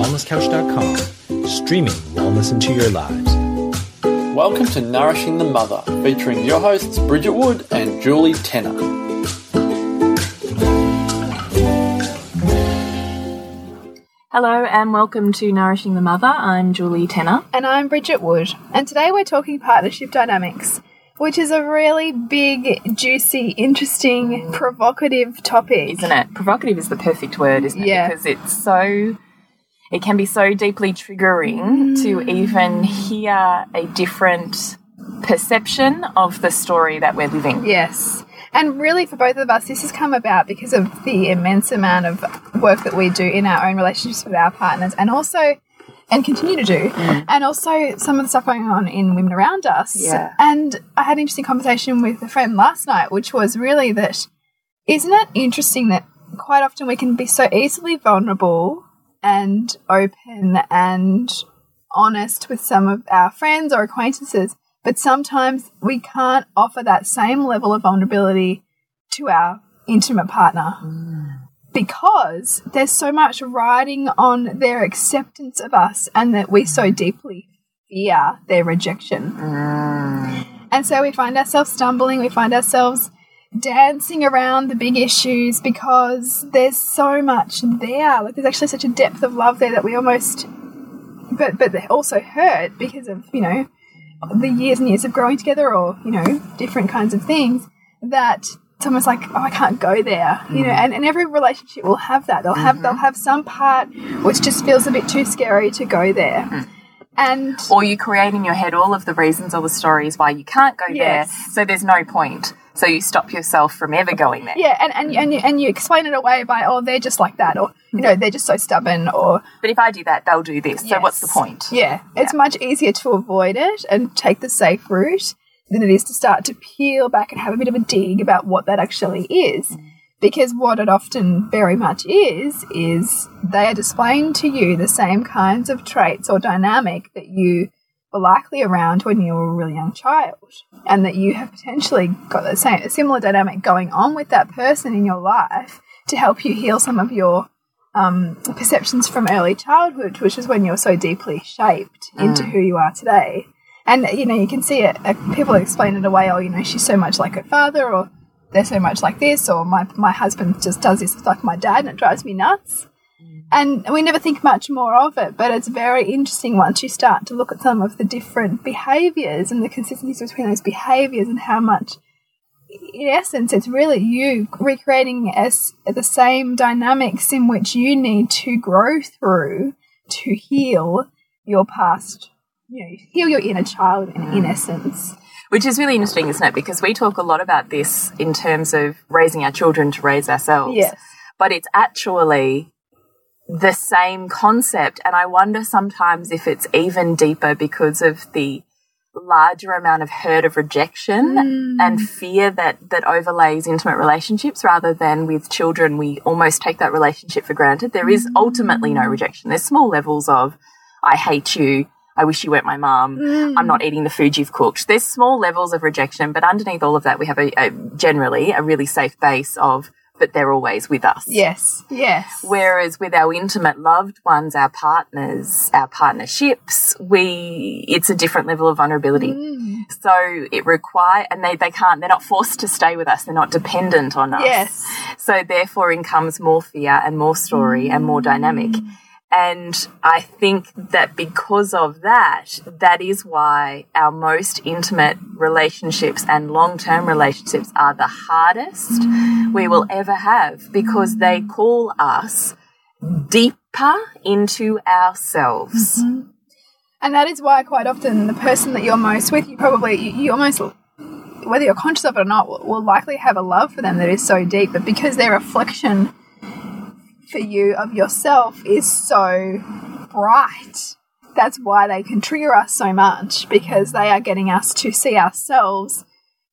wellnesscouch.com, streaming wellness into your lives. Welcome to Nourishing the Mother, featuring your hosts Bridget Wood and Julie Tenner. Hello and welcome to Nourishing the Mother. I'm Julie Tenner. And I'm Bridget Wood. And today we're talking partnership dynamics, which is a really big, juicy, interesting, provocative topic. Isn't it? Provocative is the perfect word, isn't it? Yeah. Because it's so, it can be so deeply triggering to even mm. hear a different perception of the story that we're living. Yes. And really, for both of us, this has come about because of the immense amount of work that we do in our own relationships with our partners and also, and continue to do, mm. and also some of the stuff going on in women around us. Yeah. And I had an interesting conversation with a friend last night, which was really that isn't it interesting that quite often we can be so easily vulnerable and open and honest with some of our friends or acquaintances, but sometimes we can't offer that same level of vulnerability to our intimate partner. Mm. Because there's so much riding on their acceptance of us and that we so deeply fear their rejection. Mm. And so we find ourselves stumbling, we find ourselves dancing around the big issues because there's so much there. Like there's actually such a depth of love there that we almost but but they also hurt because of, you know, the years and years of growing together or, you know, different kinds of things that someone's like, Oh, I can't go there. You know, mm. and, and every relationship will have that. They'll have they'll mm-hmm. have some part which just feels a bit too scary to go there. Mm. And Or you create in your head all of the reasons or the stories why you can't go Yes. there, so there's no point. So you stop yourself from ever going there. Yeah, and, and, mm. and, you, and you explain it away by, oh, they're just like that, or, you mm. know, they're just so stubborn, or, But if I do that, they'll do this. So what's the Yes. point? yeah, it's much easier to avoid it and take the safe route than it is to start to peel back and have a bit of a dig about what that actually is. Mm. Because what it often very much is, is they are displaying to you the same kinds of traits or dynamic that you were likely around when you were a really young child. And that you have potentially got the same, a similar dynamic going on with that person in your life to help you heal some of your um, perceptions from early childhood, which is when you're so deeply shaped into who you are today. And you know, you can see it. Uh, people explain it away. Oh, you know, she's so much like her father, or they're so much like this, or my my husband just does this like my dad, and it drives me nuts. And we never think much more of it, but it's very interesting once you start to look at some of the different behaviors and the consistencies between those behaviors and how much in essence, it's really you recreating as the same dynamics in which you need to grow through to heal your past, you know, heal your inner child in, in mm. essence. Which is really interesting, isn't it? Because we talk a lot about this in terms of raising our children to raise ourselves. Yes. But it's actually the same concept. And I wonder sometimes if it's even deeper because of the larger amount of hurt of rejection hmm. and fear that that overlays intimate relationships rather than with children. We almost take that relationship for granted. There is ultimately no hmm. rejection. There's small levels of i hate you. I wish you weren't my mum. I'm not hmm. eating the food you've cooked. There's small levels of rejection but underneath all of that we have a, a generally a really safe base of but they're always with us Yes, yes. Whereas with our intimate loved ones, our partners, our partnerships, we it's a different level of vulnerability. Mm. So it require and they, they can't they're not forced to stay with us. They're not dependent on us. Yes. So therefore in comes more fear and more story and more dynamic. Mm. And I think that because of that, that is why our most intimate relationships and long term relationships are the hardest we will ever have because they call us deeper into ourselves. Mm-hmm. And that is why quite often the person that you're most with, you probably, you, you almost, whether you're conscious of it or not, will, will likely have a love for them that is so deep. But because their reflection for you of yourself is so bright, that's why they can trigger us so much because they are getting us to see ourselves,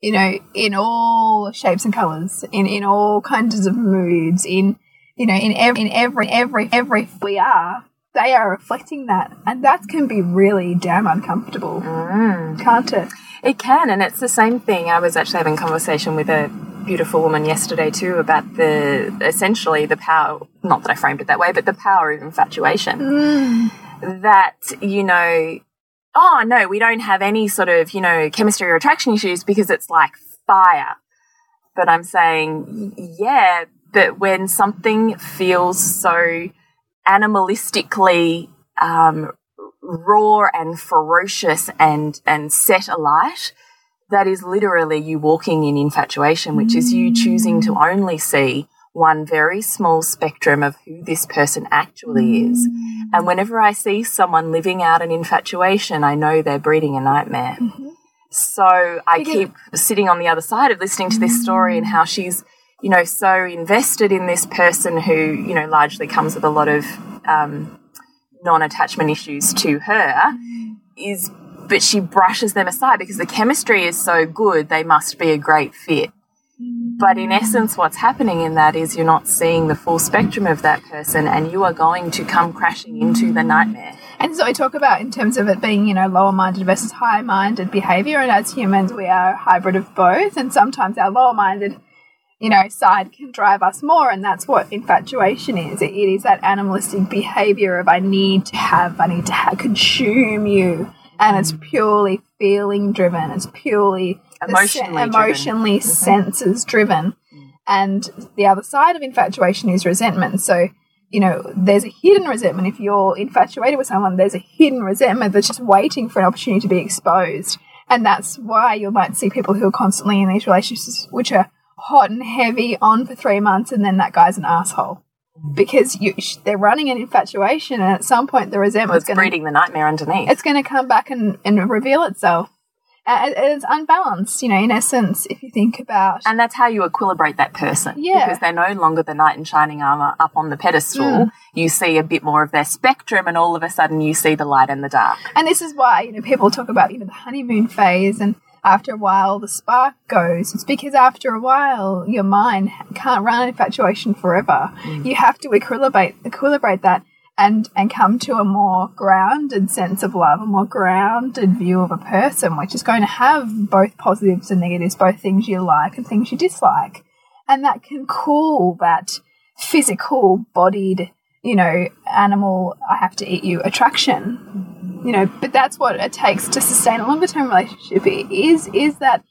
you know, in all shapes and colors, in, in all kinds of moods, in, you know, in every, in every, every, every we are they are reflecting that, and that can be really damn uncomfortable, mm. can't it? It can, and it's the same thing. I was actually having a conversation with a beautiful woman yesterday too about the essentially the power, not that I framed it that way, but the power of infatuation. Mm. That, you know, oh no, we don't have any sort of, you know, chemistry or attraction issues because it's like fire. But I'm saying, yeah, but when something feels so animalistically um, raw and ferocious and and set alight, that is literally you walking in infatuation, which is you choosing to only see one very small spectrum of who this person actually is. And whenever I see someone living out an infatuation, I know they're breeding a nightmare. So I keep sitting on the other side of listening to this story and how she's, you know, so invested in this person who, you know, largely comes with a lot of um, non attachment issues to her, is, but she brushes them aside because the chemistry is so good, they must be a great fit. But in essence, what's happening in that is you're not seeing the full spectrum of that person and you are going to come crashing into the nightmare. And so we talk about in terms of it being, you know, lower minded versus high minded behavior. And as humans, we are a hybrid of both. And sometimes our lower minded, you know, side can drive us more. And that's what infatuation is. It, is that animalistic behavior of I need to have, I need to ha consume you. And it's purely feeling driven. It's purely se- Emotionally driven. emotionally mm-hmm. senses driven. And the other side of infatuation is resentment. So, you know, there's a hidden resentment. If you're infatuated with someone, there's a hidden resentment that's just waiting for an opportunity to be exposed. And that's why you might see people who are constantly in these relationships which are hot and heavy on for three months and then that guy's an asshole. Because you, they're running an infatuation and at some point the resentment's going breeding the nightmare underneath. it's going to come back and, and reveal itself. Uh, it- it's unbalanced, you know, in essence, if you think about. And that's how you equilibrate that person. Yeah. Because they're no longer the knight in shining armor up on the pedestal. Mm. You see a bit more of their spectrum, and all of a sudden you see the light and the dark. And this is why, you know, people talk about, you know, the honeymoon phase and after a while the spark goes. It's because after a while your mind can't run infatuation forever. Mm. You have to equilibrate equilibrate that and and come to a more grounded sense of love, a more grounded view of a person, which is going to have both positives and negatives, both things you like and things you dislike. And that can cool that physical bodied, you know, animal I have to eat you attraction you know but that's what it takes to sustain a longer term relationship It is is that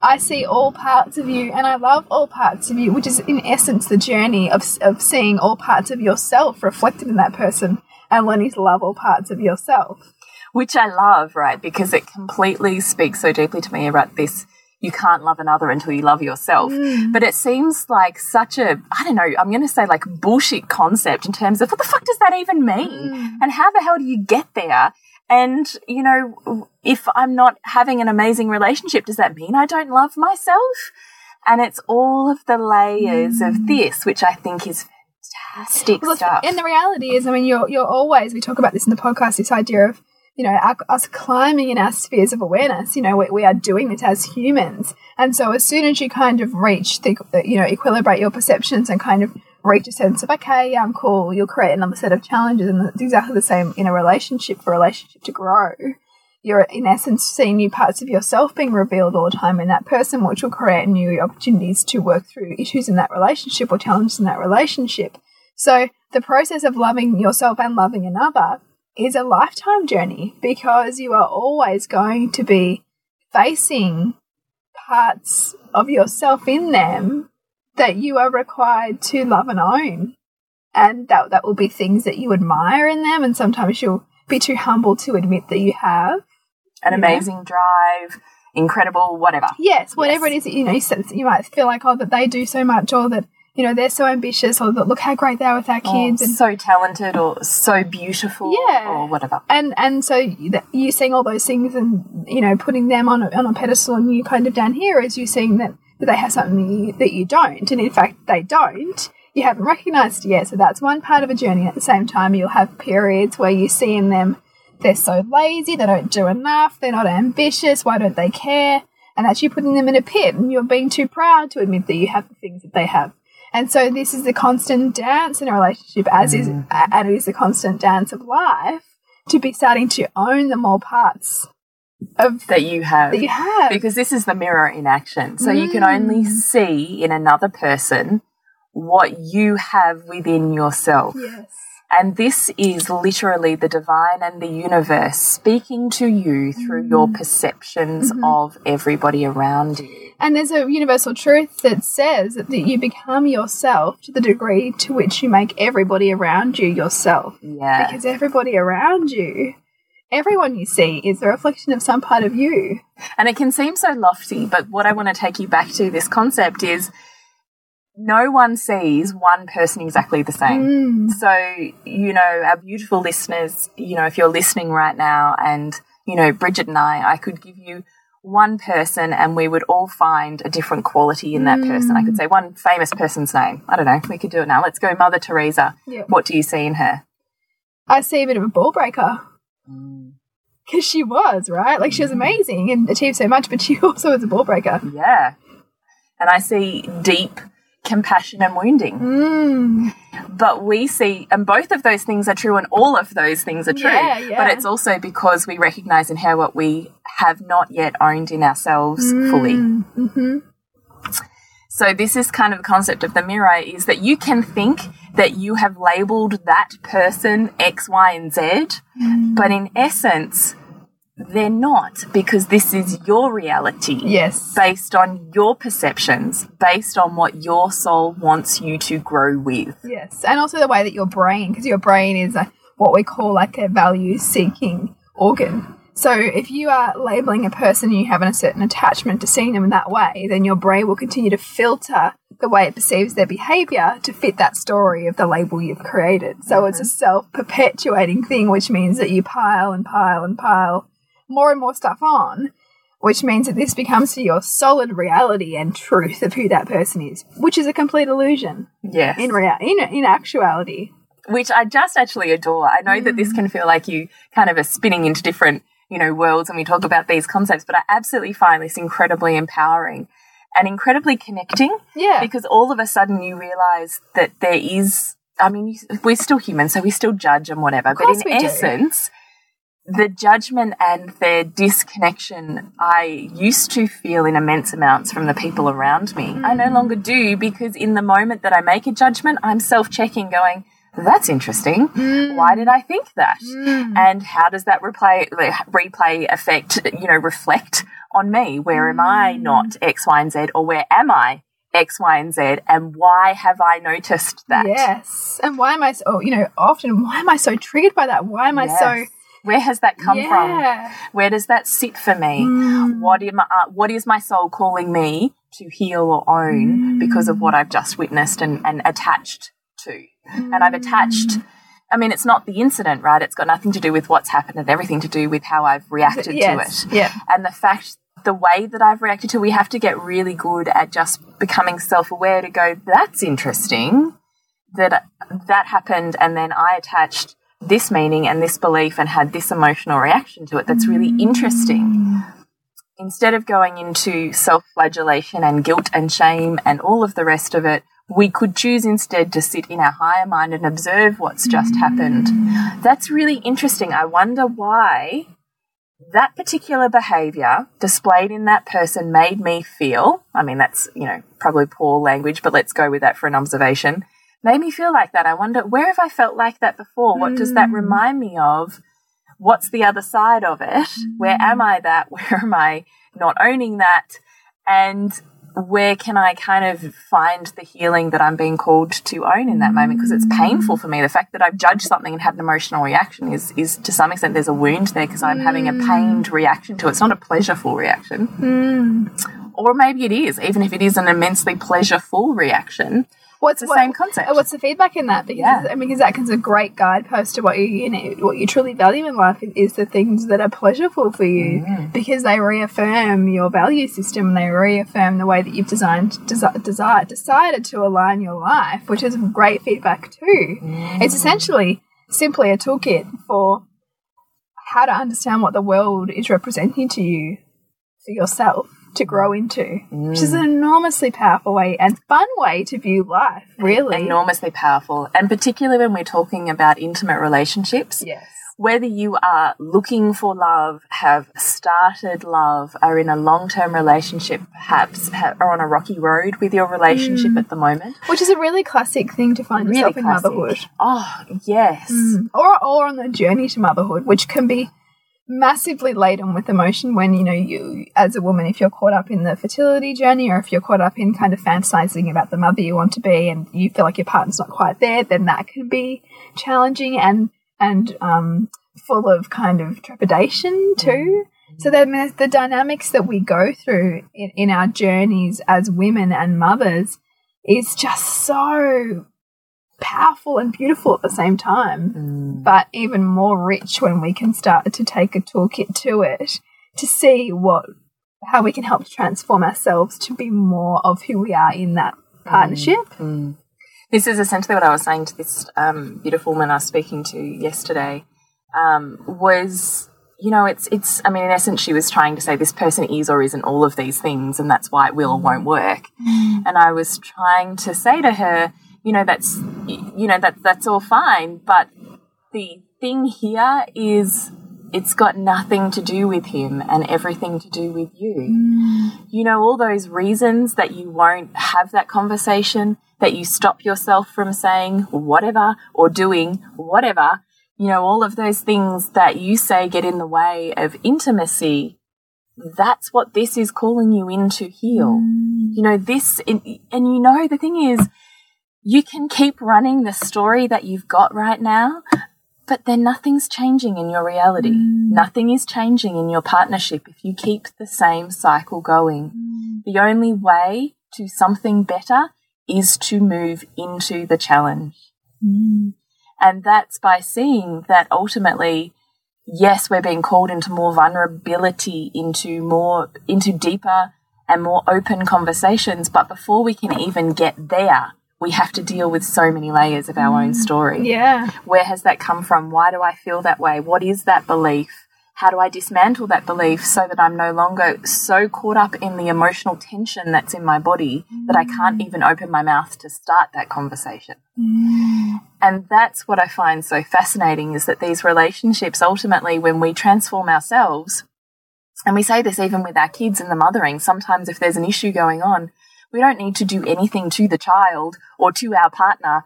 i see all parts of you and i love all parts of you which is in essence the journey of, of seeing all parts of yourself reflected in that person and learning to love all parts of yourself Which I love, right? Because it completely speaks so deeply to me about this. You can't love another until you love yourself. Mm. But it seems like such a, I don't know, I'm going to say like bullshit concept in terms of what the fuck does that even mean? Mm. And how the hell do you get there? And, you know, if I'm not having an amazing relationship, does that mean I don't love myself? And it's all of the layers of mm. this, which I think is fantastic Well, stuff. and the reality is i mean you're, you're always we talk about this in the podcast this idea of you know our, us climbing in our spheres of awareness you know we, we are doing this as humans and so as soon as you kind of reach the you know equilibrate your perceptions and kind of reach a sense of okay yeah, i'm cool you'll create another set of challenges and it's exactly the same in a relationship for a relationship to grow you're in essence seeing new parts of yourself being revealed all the time in that person, which will create new opportunities to work through issues in that relationship or challenges in that relationship. So the process of loving yourself and loving another is a lifetime journey because you are always going to be facing parts of yourself in them that you are required to love and own. And that that will be things that you admire in them and sometimes you'll be too humble to admit that you have. An Yeah. amazing drive, incredible, whatever. Yes, whatever Yes. it is, that, you know, you, you might feel like, oh, that they do so much, or that, you know, they're so ambitious, or that look how great they are with our oh, kids. and, so talented or so beautiful Yeah. or whatever. and and so you you seeing all those things and, you know, putting them on a, on a pedestal and you kind of down here is you seeing that, that they have something that you, don't. And in fact, they don't. You haven't recognized it yet. So that's one part of a journey. At the same time, you'll have periods where you see in them they're so lazy, they don't do enough, they're not ambitious, why don't they care? And that's you putting them in a pit and you're being too proud to admit that you have the things that they have. And so this is the constant dance in a relationship, as is mm. and it is the constant dance of life, to be starting to own the more parts of that you have. that you have. because this is the mirror in action. So you can only Mm. see in another person what you have within yourself. yes. And this is literally the divine and the universe speaking to you through Mm. your perceptions Mm-hmm. of everybody around you. And there's a universal truth that says that you become yourself to the degree to which you make everybody around you yourself. Yeah. Because everybody around you, everyone you see, is a reflection of some part of you. And it can seem so lofty, but what I want to take you back to this concept is no one sees one person exactly the same. Mm. So, you know, our beautiful listeners, you know, if you're listening right now and, you know, Bridget and I, I could give you one person and we would all find a different quality in that person. I could say one famous person's name. I don't know. We could do it now. Let's go Mother Teresa. Yeah. What do you see in her? I see a bit of a ball breaker. Because she was, right? Like, she was amazing and achieved so much, but she also was a ball breaker. Yeah. And I see deep compassion and wounding. Mm. But we see, and both of those things are true, and all of those things are true. Yeah, yeah. But it's also because we recognize in her what we have not yet owned in ourselves fully. Mm-hmm. So this is kind of the concept of the mirror is that you can think that you have labeled that person X, Y, and Z, mm. but in essence, they're not because this is your reality. Yes. Based on your perceptions, based on what your soul wants you to grow with. Yes, and also the way that your brain, because your brain is a, what we call like a value seeking organ. So if you are labeling a person and you have a certain attachment to seeing them in that way, then your brain will continue to filter the way it perceives their behavior to fit that story of the label you've created. So mm-hmm. it's a self perpetuating thing, which means that you pile and pile and pile more and more stuff on. Which means that this becomes to your solid reality and truth of who that person is, which is a complete illusion Yes. in rea- in, in actuality. which I just actually adore. I know that this mm. can feel like you kind of are spinning into different, you know, worlds and we talk about these concepts, but I absolutely find this incredibly empowering and incredibly connecting Yeah. because all of a sudden you realize that there is, I mean, we're still human, so we still judge and whatever, but in we do. essence, the judgment and their disconnection I used to feel in immense amounts from the people around me. I no mm. longer do because in the moment that I make a judgment, I'm self checking, going, that's interesting. Why did I think that? Hmm. And how does that replay, replay effect, you know, reflect on me? Where am I hmm. not X, Y, and Z, or where am I X, Y, and Z, and why have I noticed that? Yes. And why am I so, oh, you know, often, why am I so triggered by that? Why am I so. Where has that come from? Where does that sit for me? Hmm. What am I, uh, what is my soul calling me to heal or own because of what I've just witnessed and, and attached to? And I've attached. I mean, it's not the incident, right? It's got nothing to do with what's happened and everything to do with how I've reacted Yes. to it. Yeah. And the fact, the way that I've reacted to, it, we have to get really good at just becoming self-aware to go, that's interesting that that happened and then I attached this meaning and this belief and had this emotional reaction to it that's really mm. interesting. Instead of going into self flagellation and guilt and shame and all of the rest of it, we could choose instead to sit in our higher mind and observe what's just happened. That's really interesting. I wonder why that particular behavior displayed in that person made me feel I mean, that's, you know, probably poor language, but let's go with that for an observation made me feel like that. I wonder where have I felt like that before? What does that hmm. remind me of? What's the other side of it? Where am I that? Where am I not owning that? And where can I kind of find the healing that I'm being called to own in that moment? Because it's painful for me. The fact that I've judged something and had an emotional reaction is, is to some extent, there's a wound there because I'm having a mm. pained reaction to it. It's not a pleasureful reaction. Mm. Or maybe it is, even if it is an immensely pleasureful reaction. What's the what- same concept. What's the feedback in that? Because Yeah. I mean, because that is a great guidepost to what you, you know, what you truly value in life is, is the things that are pleasureful for you, Mm. because they reaffirm your value system. And they reaffirm the way that you've designed, desi desire, decided to align your life, which is great feedback too. Mm. It's essentially simply a toolkit for how to understand what the world is representing to you for yourself to grow into, which is an enormously powerful way and fun way to view life, really. enormously powerful. And particularly when we're talking about intimate relationships, Yes. whether you are looking for love, have started love, are in a long term relationship, perhaps are on a rocky road with your relationship Mm. at the moment. Which is a really classic thing to find Really yourself in classic. motherhood. Oh, yes. Or, or on the journey to motherhood, which can be massively laden with emotion when, you know, you, as a woman, if you're caught up in the fertility journey or if you're caught up in kind of fantasizing about the mother you want to be and you feel like your partner's not quite there, then that can be challenging and, and, um, full of kind of trepidation too. So then there's the dynamics that we go through in, in our journeys as women and mothers is just so powerful and beautiful at the same time, but even more rich when we can start to take a toolkit to it to see what how we can help to transform ourselves to be more of who we are in that partnership. This is essentially what I was saying to this um, beautiful woman I was speaking to yesterday. Um, was you know, it's it's. I mean, in essence, she was trying to say this person is or isn't all of these things, and that's why it will or won't work. And I was trying to say to her, you know, that's you know that that's all fine, but the thing here is it's got nothing to do with him and everything to do with you. Mm. You know, all those reasons that you won't have that conversation, that you stop yourself from saying whatever or doing whatever, you know, all of those things that you say get in the way of intimacy. That's what this is calling you in to heal. Mm. You know, this, and you know, the thing is, you can keep running the story that you've got right now, but then nothing's changing in your reality. Mm. Nothing is changing in your partnership if you keep the same cycle going. Mm. The only way to something better is to move into the challenge. Mm. And that's by seeing that ultimately, yes, we're being called into more vulnerability, into more, into deeper and more open conversations. But before we can even get there, we have to deal with so many layers of our own mm. story. Yeah. Where has that come from? Why do I feel that way? What is that belief? How do I dismantle that belief so that I'm no longer so caught up in the emotional tension that's in my body that I can't mm. even open my mouth to start that conversation? Mm. And that's what I find so fascinating is that these relationships ultimately, when we transform ourselves, and we say this even with our kids and the mothering, sometimes if there's an issue going on, we don't need to do anything to the child or to our partner.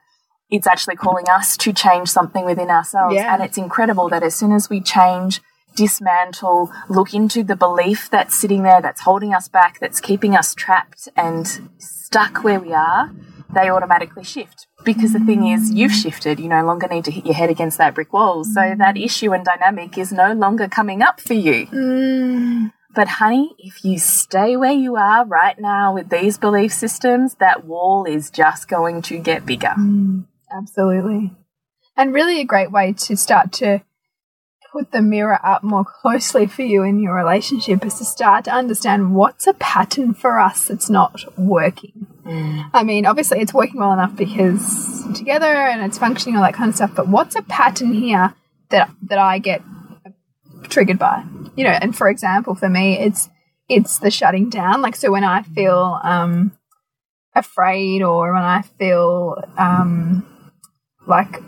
It's actually calling us to change something within ourselves. Yeah. And it's incredible that as soon as we change, dismantle, look into the belief that's sitting there, that's holding us back, that's keeping us trapped and stuck where we are, they automatically shift. Because the thing is, you've shifted. You no longer need to hit your head against that brick wall. So that issue and dynamic is no longer coming up for you. Mm. But honey, if you stay where you are right now with these belief systems, that wall is just going to get bigger. Mm, absolutely. And really a great way to start to put the mirror up more closely for you in your relationship is to start to understand what's a pattern for us that's not working. Mm. I mean, obviously it's working well enough because together and it's functioning, all that kind of stuff, but what's a pattern here that that I get triggered by? You know, and for example, for me it's it's the shutting down. Like so when I feel um afraid or when I feel um like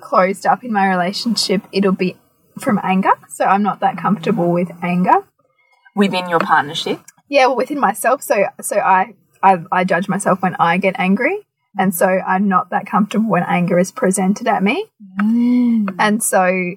closed up in my relationship, it'll be from anger. So I'm not that comfortable with anger. Within your partnership, Yeah, well, within myself. So so I I, I judge myself when I get angry, and so I'm not that comfortable when anger is presented at me. And so,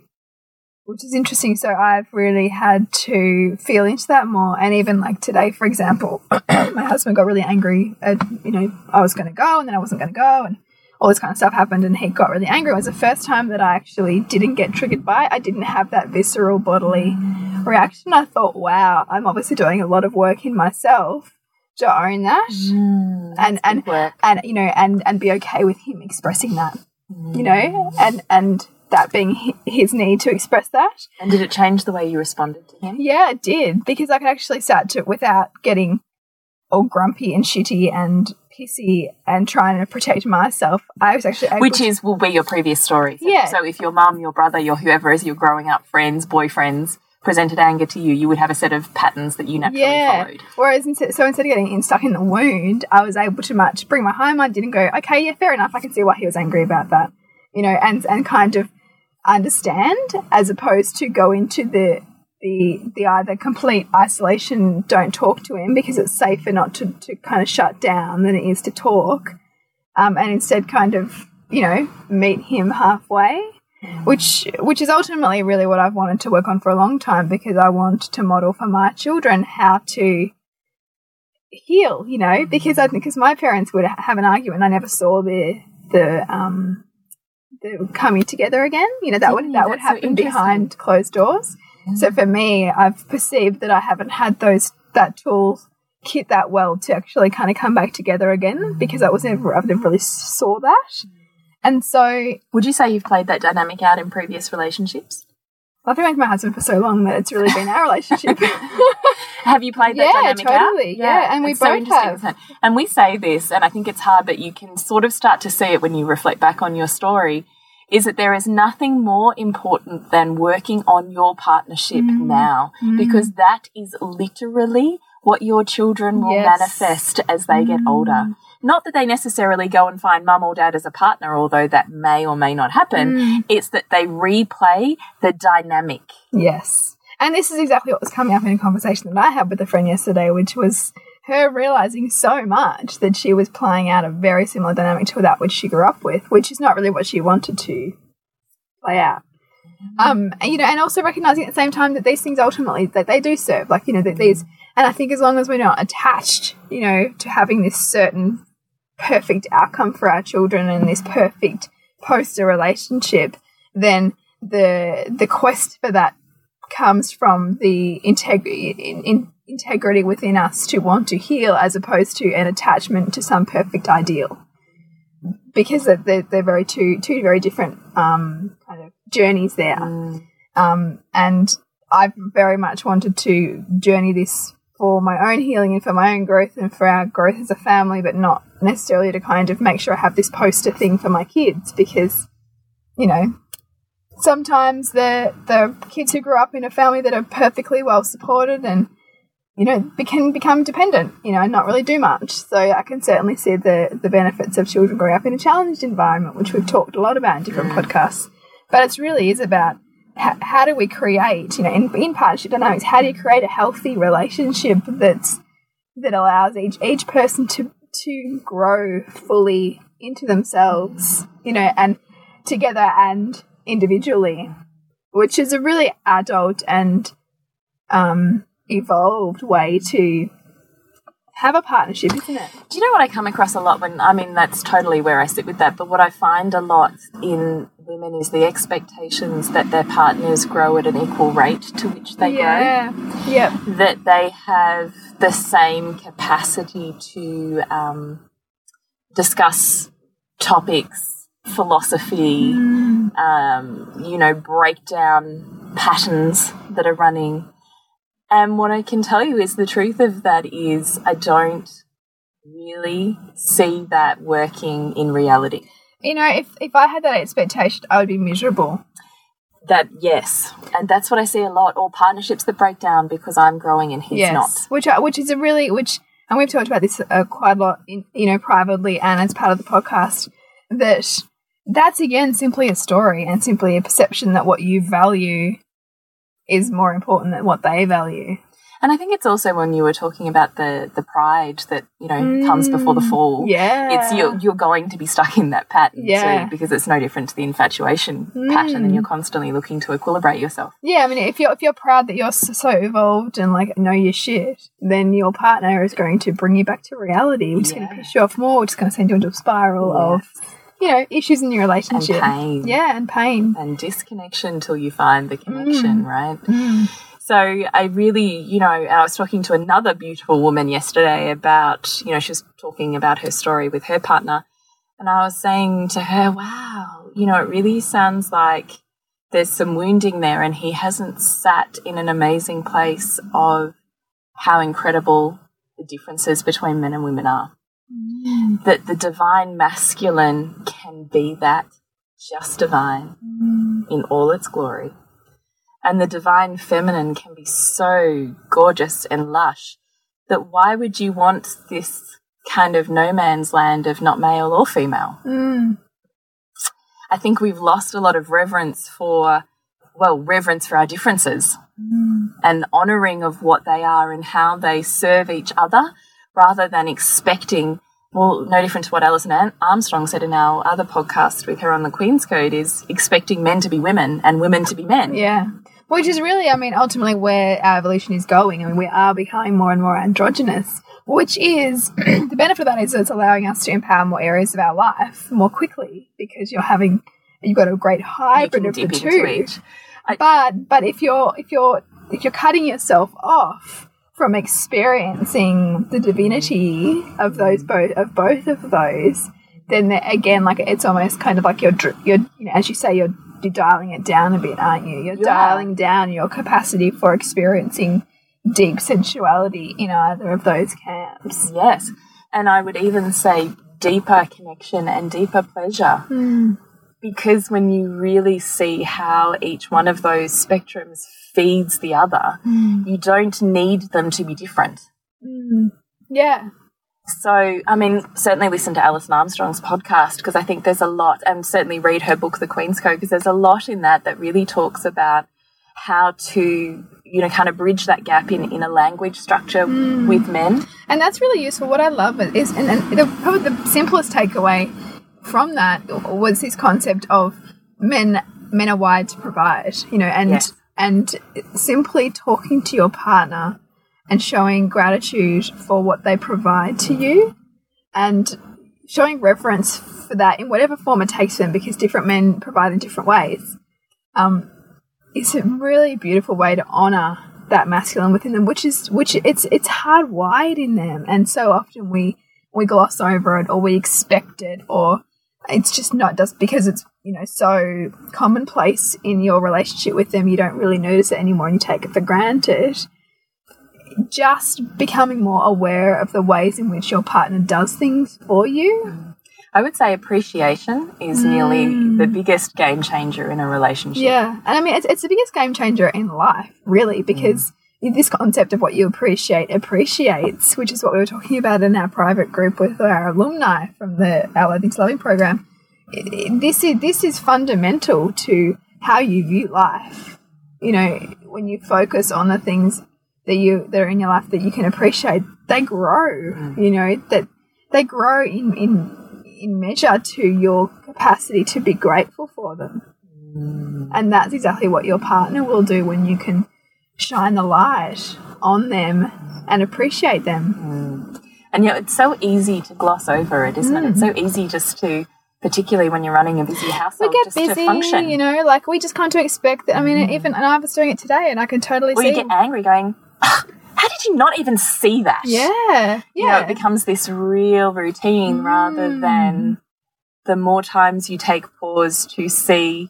which is interesting. So I've really had to feel into that more. And even like today, for example, my husband got really angry. At, you know, I was going to go, and then I wasn't going to go, and all this kind of stuff happened and he got really angry. It was the first time that I actually didn't get triggered by it. I didn't have that visceral bodily reaction. I thought, wow, I'm obviously doing a lot of work in myself to own that mm, and and work. and you know and and be okay with him expressing that. You know, mm. and and that being his need to express that. And did it change the way you responded to him? Yeah, it did because I could actually start to without getting all grumpy and shitty and pissy and trying to protect myself. I was actually able Which is will be your previous story. So, Yeah. So if your mum, your brother, your whoever as you're growing up, friends, boyfriends, presented anger to you, you would have a set of patterns that you naturally yeah. followed. Whereas instead, so instead of getting in, stuck in the wound, I was able to much bring my home. I didn't go, okay, yeah, fair enough. I can see why he was angry about that, you know, and and kind of understand as opposed to go into the the the either complete isolation don't talk to him because it's safer not to, to kind of shut down than it is to talk um, and instead kind of you know meet him halfway which which is ultimately really what I've wanted to work on for a long time because I want to model for my children how to heal you know because I think because my parents would have an argument. I never saw the the um the coming together again you know that would that would that's so happen behind closed doors so for me, I've perceived that I haven't had those that tool kit that well to actually kind of come back together again because I was never I've never really saw that. And so Would you say you've played that dynamic out in previous relationships? I've been with my husband for so long that it's really been our relationship. Have you played that Yeah, dynamic out? totally. Yeah, and we it's so both interesting, have. And we say this, and I think it's hard, but you can sort of start to see it when you reflect back on your story. Is that there is nothing more important than working on your partnership Mm. now, because that is literally what your children will Yes. manifest as they get older. Not that they necessarily go and find mum or dad as a partner, although that may or may not happen. It's that they replay the dynamic. Yes. And this is exactly what was coming up in a conversation that I had with a friend yesterday, which was her realizing so much that she was playing out a very similar dynamic to that which she grew up with, which is not really what she wanted to play out. Um, and, you know, and also recognizing at the same time that these things ultimately that they do serve, like you know, that these, and I think as long as we're not attached, you know, to having this certain perfect outcome for our children and this perfect poster relationship, then the the quest for that comes from the integrity in, in integrity within us to want to heal as opposed to an attachment to some perfect ideal. Because they're, they're, very two two very different um, kind of journeys there. Um, and I've very much wanted to journey this for my own healing and for my own growth and for our growth as a family but not necessarily to kind of make sure I have this poster thing for my kids because you know sometimes the the kids who grew up in a family that are perfectly well supported and you know be- can become dependent you know and not really do much. So i can certainly see the the benefits of children growing up in a challenged environment which we've talked a lot about in different podcasts. But it's really is about how, how do we create you know in, in partnership dynamics how do you create a healthy relationship that's that allows each each person to to grow fully into themselves you know and together and individually, which is a really adult and um, evolved way to have a partnership, isn't it? Do you know what I come across a lot when I mean that's totally where I sit with that, but what I find a lot in women is the expectations that their partners grow at an equal rate to which they Yeah. Grow, that they have the same capacity to um, discuss topics, philosophy, um, you know, break down patterns that are running. And what I can tell you is the truth of that is I don't really see that working in reality. You know, if, if I had that expectation, I would be miserable. That, yes. And that's what I see a lot. Or partnerships that break down because I'm growing and he's yes. not. Which, I- which is a really, which, and we've talked about this uh, quite a lot, in, you know, privately and as part of the podcast, that that's again simply a story and simply a perception that what you value is more important than what they value. And I think it's also when you were talking about the the pride that you know comes before the fall. Mm, Yeah. it's you're you're going to be stuck in that pattern Yeah. too because it's no different to the infatuation pattern, and you're constantly looking to equilibrate yourself. Yeah, I mean, if you're if you're proud that you're so evolved and like know your shit, then your partner is going to bring you back to reality, which is going Yeah. to piss you off more, which is going to send you into a spiral of, you know, issues in your relationship. pain. Yeah, and pain. and disconnection till you find the Mm. connection, right? So I really, you know, I was talking to another beautiful woman yesterday about, you know, she was talking about her story with her partner. And I was saying to her, wow, you know, it really sounds like there's some wounding there and he hasn't sat in an amazing place of how incredible the differences between men and women are. Mm. That the divine masculine can be that just divine mm. in all its glory. And the divine feminine can be so gorgeous and lush that why would you want this kind of no man's land of not male or female? Mm. I think we've lost a lot of reverence for, well, reverence for our differences mm. and honoring of what they are and how they serve each other rather than expecting well, no different to what Alison Armstrong said in our other podcast with her on the Queen's Code is expecting men to be women and women to be men. Yeah. Which is really, I mean, ultimately where our evolution is going. I mean, we are becoming more and more androgynous, which is the benefit of that is it's allowing us to empower more areas of our life more quickly because you're having, you've got a great hybrid of the two. I, but, but if you're, if you're, if you're cutting yourself off from experiencing the divinity of those both of both of those, then again, like it's almost kind of like you're, you're you know, as you say, you're, you're dialing it down a bit, aren't you? You're yeah. dialing down your capacity for experiencing deep sensuality in either of those camps. Yes, and I would even say deeper connection and deeper pleasure. Mm. Because when you really see how each one of those spectrums feeds the other. Mm. You don't need them to be different. Mm. Yeah. So, I mean, certainly listen to Alison Armstrong's podcast because I think there's a lot, and certainly read her book, The Queen's Code, because there's a lot in that that really talks about how to, you know, kind of bridge that gap in, in a language structure mm. with men. And that's really useful. What I love is, and, and the, probably the simplest takeaway from that was this concept of men men are wired to provide, you know, and yes and simply talking to your partner and showing gratitude for what they provide to you and showing reverence for that in whatever form it takes them because different men provide in different ways um, is a really beautiful way to honor that masculine within them which is which it's it's hardwired in them. And so often we we gloss over it or we expect it or it's just not just because it's you know so commonplace in your relationship with them you don't really notice it anymore and you take it for granted just becoming more aware of the ways in which your partner does things for you I would say appreciation is mm. nearly the biggest game changer in a relationship. Yeah. And I mean, it's, it's the biggest game changer in life, really, because mm. This concept of what you appreciate appreciates, which is what we were talking about in our private group with our alumni from the Our Loving Loving program this is this is fundamental to how you view life. You know, when you focus on the things that you that are in your life that you can appreciate, they grow. Mm. You know that they grow in in in measure to your capacity to be grateful for them. Mm. And that's exactly what your partner will do when you can shine the light on them and appreciate them. Mm. And yeah, it's so easy to gloss over it, isn't it? It's so easy just to particularly when you're running a busy household. We get busy, you know, like we just to expect that. I mean, mm. even and I was doing it today, and I can totally or see. you get angry, going, how did you not even see that? Yeah, yeah. You know, it becomes this real routine mm. rather than the more times you take pause to see.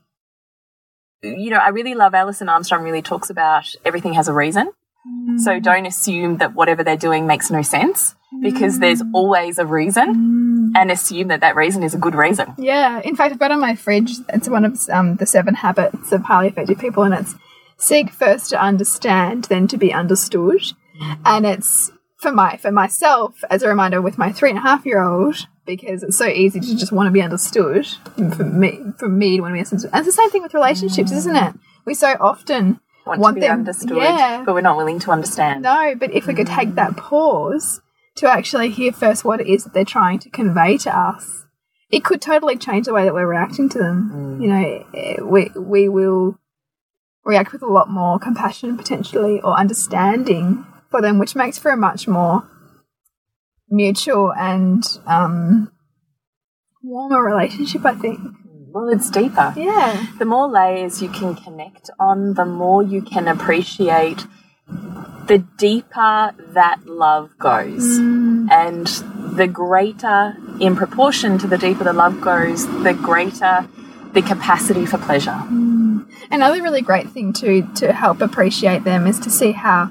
You know, I really love Alison Armstrong. Really talks about everything has a reason. Mm. So don't assume that whatever they're doing makes no sense because there's mm. always a reason mm. and assume that that reason is a good reason. Yeah. In fact, I've got on my fridge, it's one of um, the seven habits of highly effective people, and it's seek first to understand, then to be understood. And it's for my for myself as a reminder with my three and a half year old because it's so easy to just want to be understood. For me, for me to want to be understood. And it's the same thing with relationships, isn't it? We so often want, want to be them, understood, yeah. but we're not willing to understand. No, but if we could take that pause to actually hear first what it is that they're trying to convey to us, it could totally change the way that we're reacting to them. Mm. You know, eh, we we will react with a lot more compassion potentially or understanding for them, which makes for a much more mutual and um, warmer relationship, I think. Well, it's deeper. Yeah. The more layers you can connect on, the more you can appreciate the deeper that love goes. Mm. And the greater, in proportion to the deeper the love goes, the greater the capacity for pleasure. Mm. Another really great thing to to help appreciate them is to see how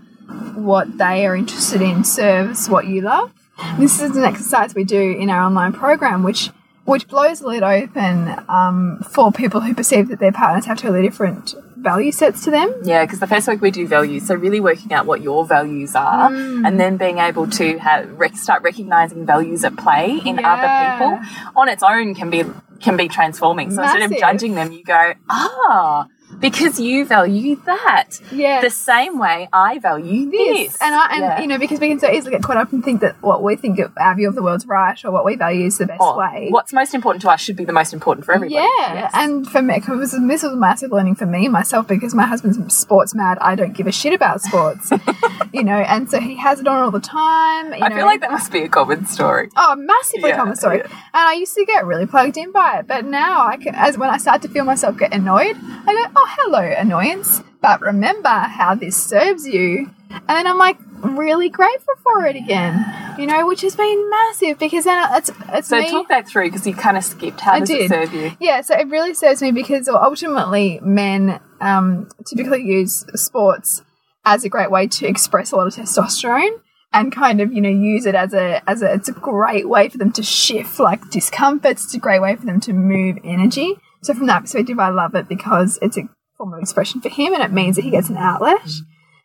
what they are interested in serves what you love. This is an exercise we do in our online program, which which blows the lid open um, for people who perceive that their partners have totally different value sets to them. Yeah, because the first week we do values, so really working out what your values are, mm. and then being able to have start recognizing values at play in yeah. other people on its own can be can be transforming. So instead of judging them, you go, ah, because you value that. Yeah. The same way I value this. And I, and Yeah. you know, because we can so easily get caught up and think that what we think of our view of the world's right or what we value is the best Or way. what's most important to us should be the most important for everybody. Yeah, Yes. and for me, cause this was massive learning for me myself because my husband's sports mad. I don't give a shit about sports, you know, and so he has it on all the time. You I know. feel like that must be a common story. Oh, massively Yeah, common story. And I used to get really plugged in by it, but now I can, as when I start to feel myself get annoyed, I go, "Oh, hello, annoyance." But remember how this serves you, and then I'm like really grateful for it again. You know, which has been massive because then it's it's So me. talk that through because you kind of skipped. How I does did. it serve you? Yeah, so it really serves me because ultimately men um, typically use sports as a great way to express a lot of testosterone and kind of you know use it as a as a it's a great way for them to shift like discomforts. It's a great way for them to move energy. So from that perspective, I love it because it's a form of expression for him and it means that he gets an outlet.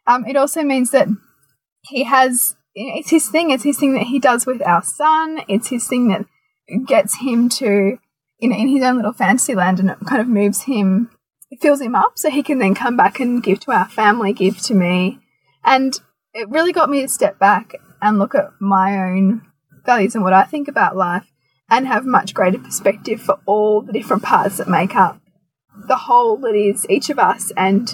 Um, it also means that he has it's his thing. It's his thing that he does with our son. It's his thing that gets him to you know in his own little fantasy land, and it kind of moves him, it fills him up, so he can then come back and give to our family, give to me, and it really got me to step back and look at my own values and what I think about life, and have much greater perspective for all the different parts that make up the whole that is each of us and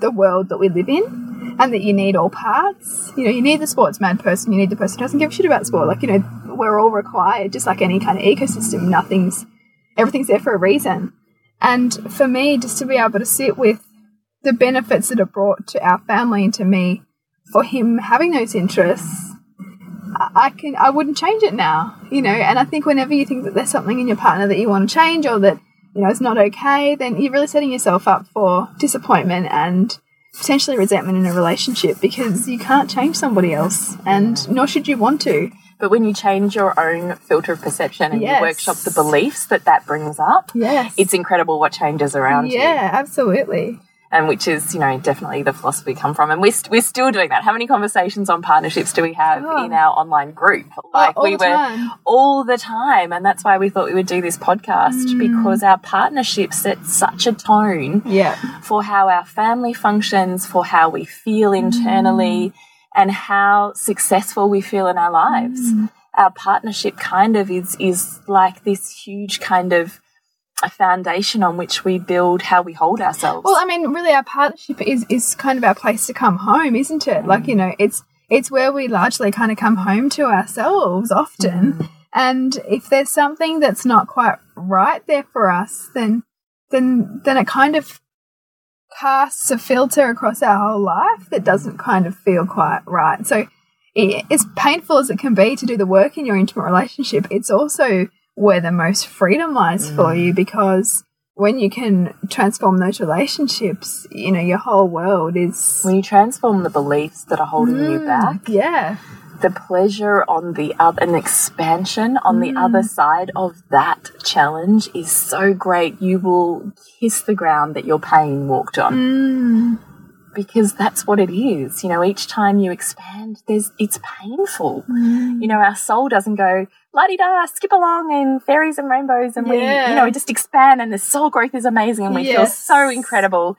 the world that we live in and that you need all parts. You know, you need the sports mad person, you need the person who doesn't give a shit about sport. Like, you know, we're all required, just like any kind of ecosystem. Nothing's, everything's there for a reason. And for me, just to be able to sit with the benefits that are brought to our family and to me for him having those interests, I can, I wouldn't change it now, you know. And I think whenever you think that there's something in your partner that you want to change or that, you know, it's not okay, then you're really setting yourself up for disappointment and potentially resentment in a relationship because you can't change somebody else and nor should you want to. But when you change your own filter of perception and Yes. you workshop the beliefs that that brings up, Yes. it's incredible what changes around you. yeah, absolutely. And which is you know definitely the philosophy we come from and we're, st we're still doing that how many conversations on partnerships do we have Oh. in our online group like all we the were time. all the time and that's why we thought we would do this podcast Mm. because our partnership sets such a tone Yeah. for how our family functions for how we feel internally and how successful we feel in our lives our partnership kind of is is like this huge kind of a foundation on which we build how we hold ourselves Well, I mean, really, our partnership is is kind of our place to come home, isn't it? Like, you know, it's it's where we largely kind of come home to ourselves often. Mm. And if there's something that's not quite right there for us, then then then it kind of casts a filter across our whole life that doesn't kind of feel quite right. So, i as painful as it can be to do the work in your intimate relationship, it's also where the most freedom lies for you because when you can transform those relationships, you know, your whole world is. when you transform the beliefs that are holding you Mm. back, Yeah. the pleasure on the other, an expansion on the other Mm. side of that challenge is so great. You will kiss the ground that your pain walked on Mm. Because that's what it is. You know, each time you expand, there's it's painful. Mm. You know, our soul doesn't go la di da, skip along and fairies and rainbows, and we, you know, we just expand and the soul growth is amazing and we feel so incredible.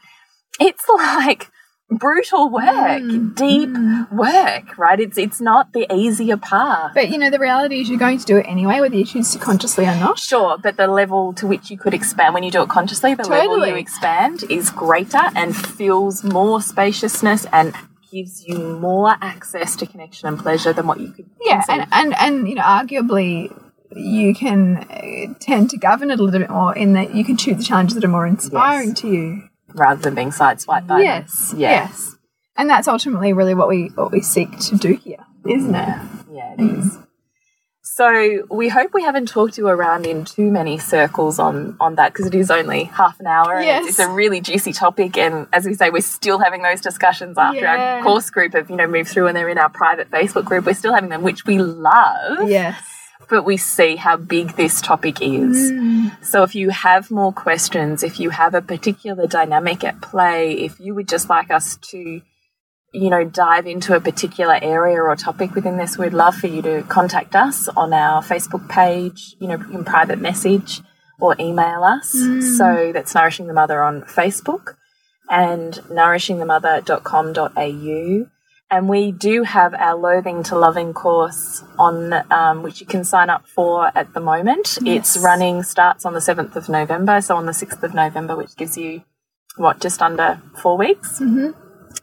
It's like brutal work, Mm. deep work, right? It's it's not the easier path. But, you know, the reality is you're going to do it anyway, whether you choose to consciously or not. Sure, but the level to which you could expand when you do it consciously, the level you expand is greater and feels more spaciousness and gives you more access to connection and pleasure than what you could. Yeah, and, and, and, you know, arguably you can uh, tend to govern it a little bit more in that you can choose the challenges that are more inspiring Yes. to you. Rather than being sideswiped by them. Yes, yes. And that's ultimately really what we what we seek to do here, isn't it? Yeah, it is. So we hope we haven't talked you around in too many circles on on that because it is only half an hour. and Yes. it's, it's a really juicy topic, and as we say, we're still having those discussions after Yeah. our course group have you know moved through, and they're in our private Facebook group. We're still having them, which we love. Yes. But we see how big this topic is. Hmm. So if you have more questions, if you have a particular dynamic at play, if you would just like us to you know, dive into a particular area or topic within this, we'd love for you to contact us on our Facebook page, you know, in private message, or email us. Hmm. So that's Nourishing the Mother on Facebook and nourishingthemother.com.au. And we do have our Loathing to Loving course on, um, which you can sign up for at the moment. It's running, starts on the 7th of November, so on the 6th of November, which gives you, what, just under four weeks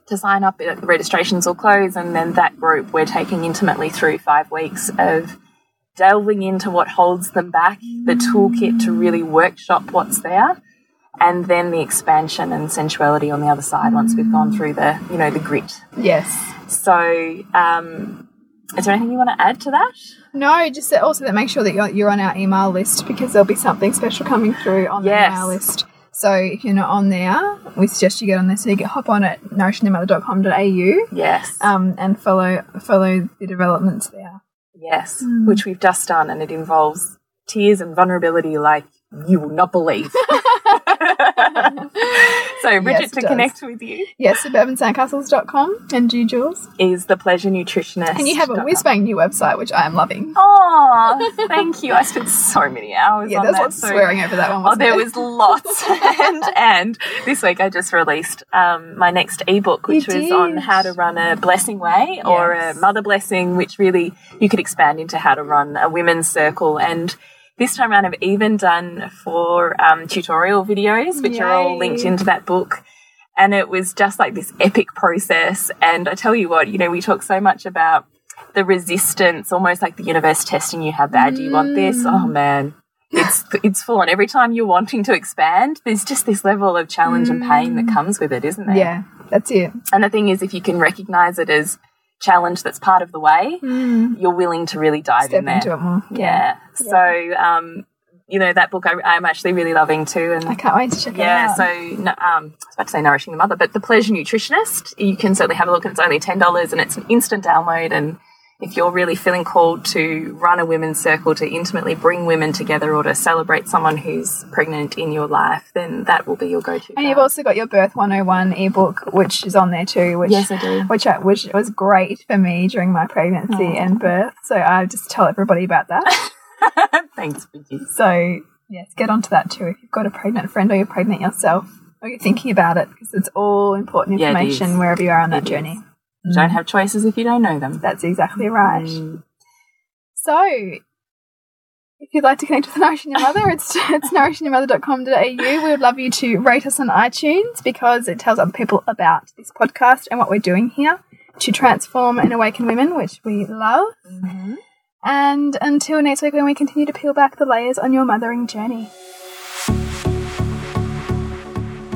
to sign up. uh, Registrations will close, and then that group we're taking intimately through five weeks of delving into what holds them back, the toolkit to really workshop what's there, and then the expansion and sensuality on the other side once we've gone through the, you know, the grit. Yes. So, um, is there anything you want to add to that? No, just that also that make sure that you're, you're on our email list because there'll be something special coming through on Yes. the email list. So if you're not on there, we suggest you get on there so you can hop on at nourishingthemother.com.au Yes. um, and follow follow the developments there. Yes, which we've just done, and it involves tears and vulnerability like you will not believe. so, Bridget, Yes, to does. connect with you Yes, suburbansandcastles.com and you, Jules. is the pleasure nutritionist. And you have a whiz bang new website, which I am loving. Oh, thank you. I spent so many hours Yeah, on there's that. lots so- swearing over that one. Oh, there there was lots, and and this week I just released um, my next ebook, which You was on how to run a blessing way or a mother blessing, which really you could expand into how to run a women's circle. And this time around, I've even done four um, tutorial videos, which are all linked into that book. And it was just like this epic process. And I tell you what, you know, we talk so much about the resistance, almost like the universe testing you. How bad do you want this? Oh man, it's it's full on. Every time you're wanting to expand, there's just this level of challenge and pain that comes with it, isn't there? Yeah, that's it. And the thing is, if you can recognize it as challenge that's part of the way, you're willing to really dive Step in there. into it more. Yeah. So, um, you know, that book I, I'm actually really loving too. And I can't wait to check yeah, it out. Yeah. So um, I was about to say nourishing the mother, but the pleasure nutritionist, you can certainly have a look. And it's only ten dollars, and it's an instant download. And if you're really feeling called to run a women's circle to intimately bring women together, or to celebrate someone who's pregnant in your life, then that will be your go-to. And you've also got your Birth 101 ebook, which is on there too. Which, Yes, I do. Which, I, which was great for me during my pregnancy and birth. So I just tell everybody about that. Thanks, Bridget. so yes, get onto that too if you've got a pregnant friend or you're pregnant yourself or you're thinking about it because it's all important Yeah, it information wherever you are on that It journey. You don't have choices if you don't know them. That's exactly right. Mm. So, if you'd like to connect with Nourishing Your Mother, it's, it's nourishingyourmother.com.au. We would love you to rate us on iTunes because it tells other people about this podcast and what we're doing here to transform and awaken women, which we love. And until next week, when we continue to peel back the layers on your mothering journey.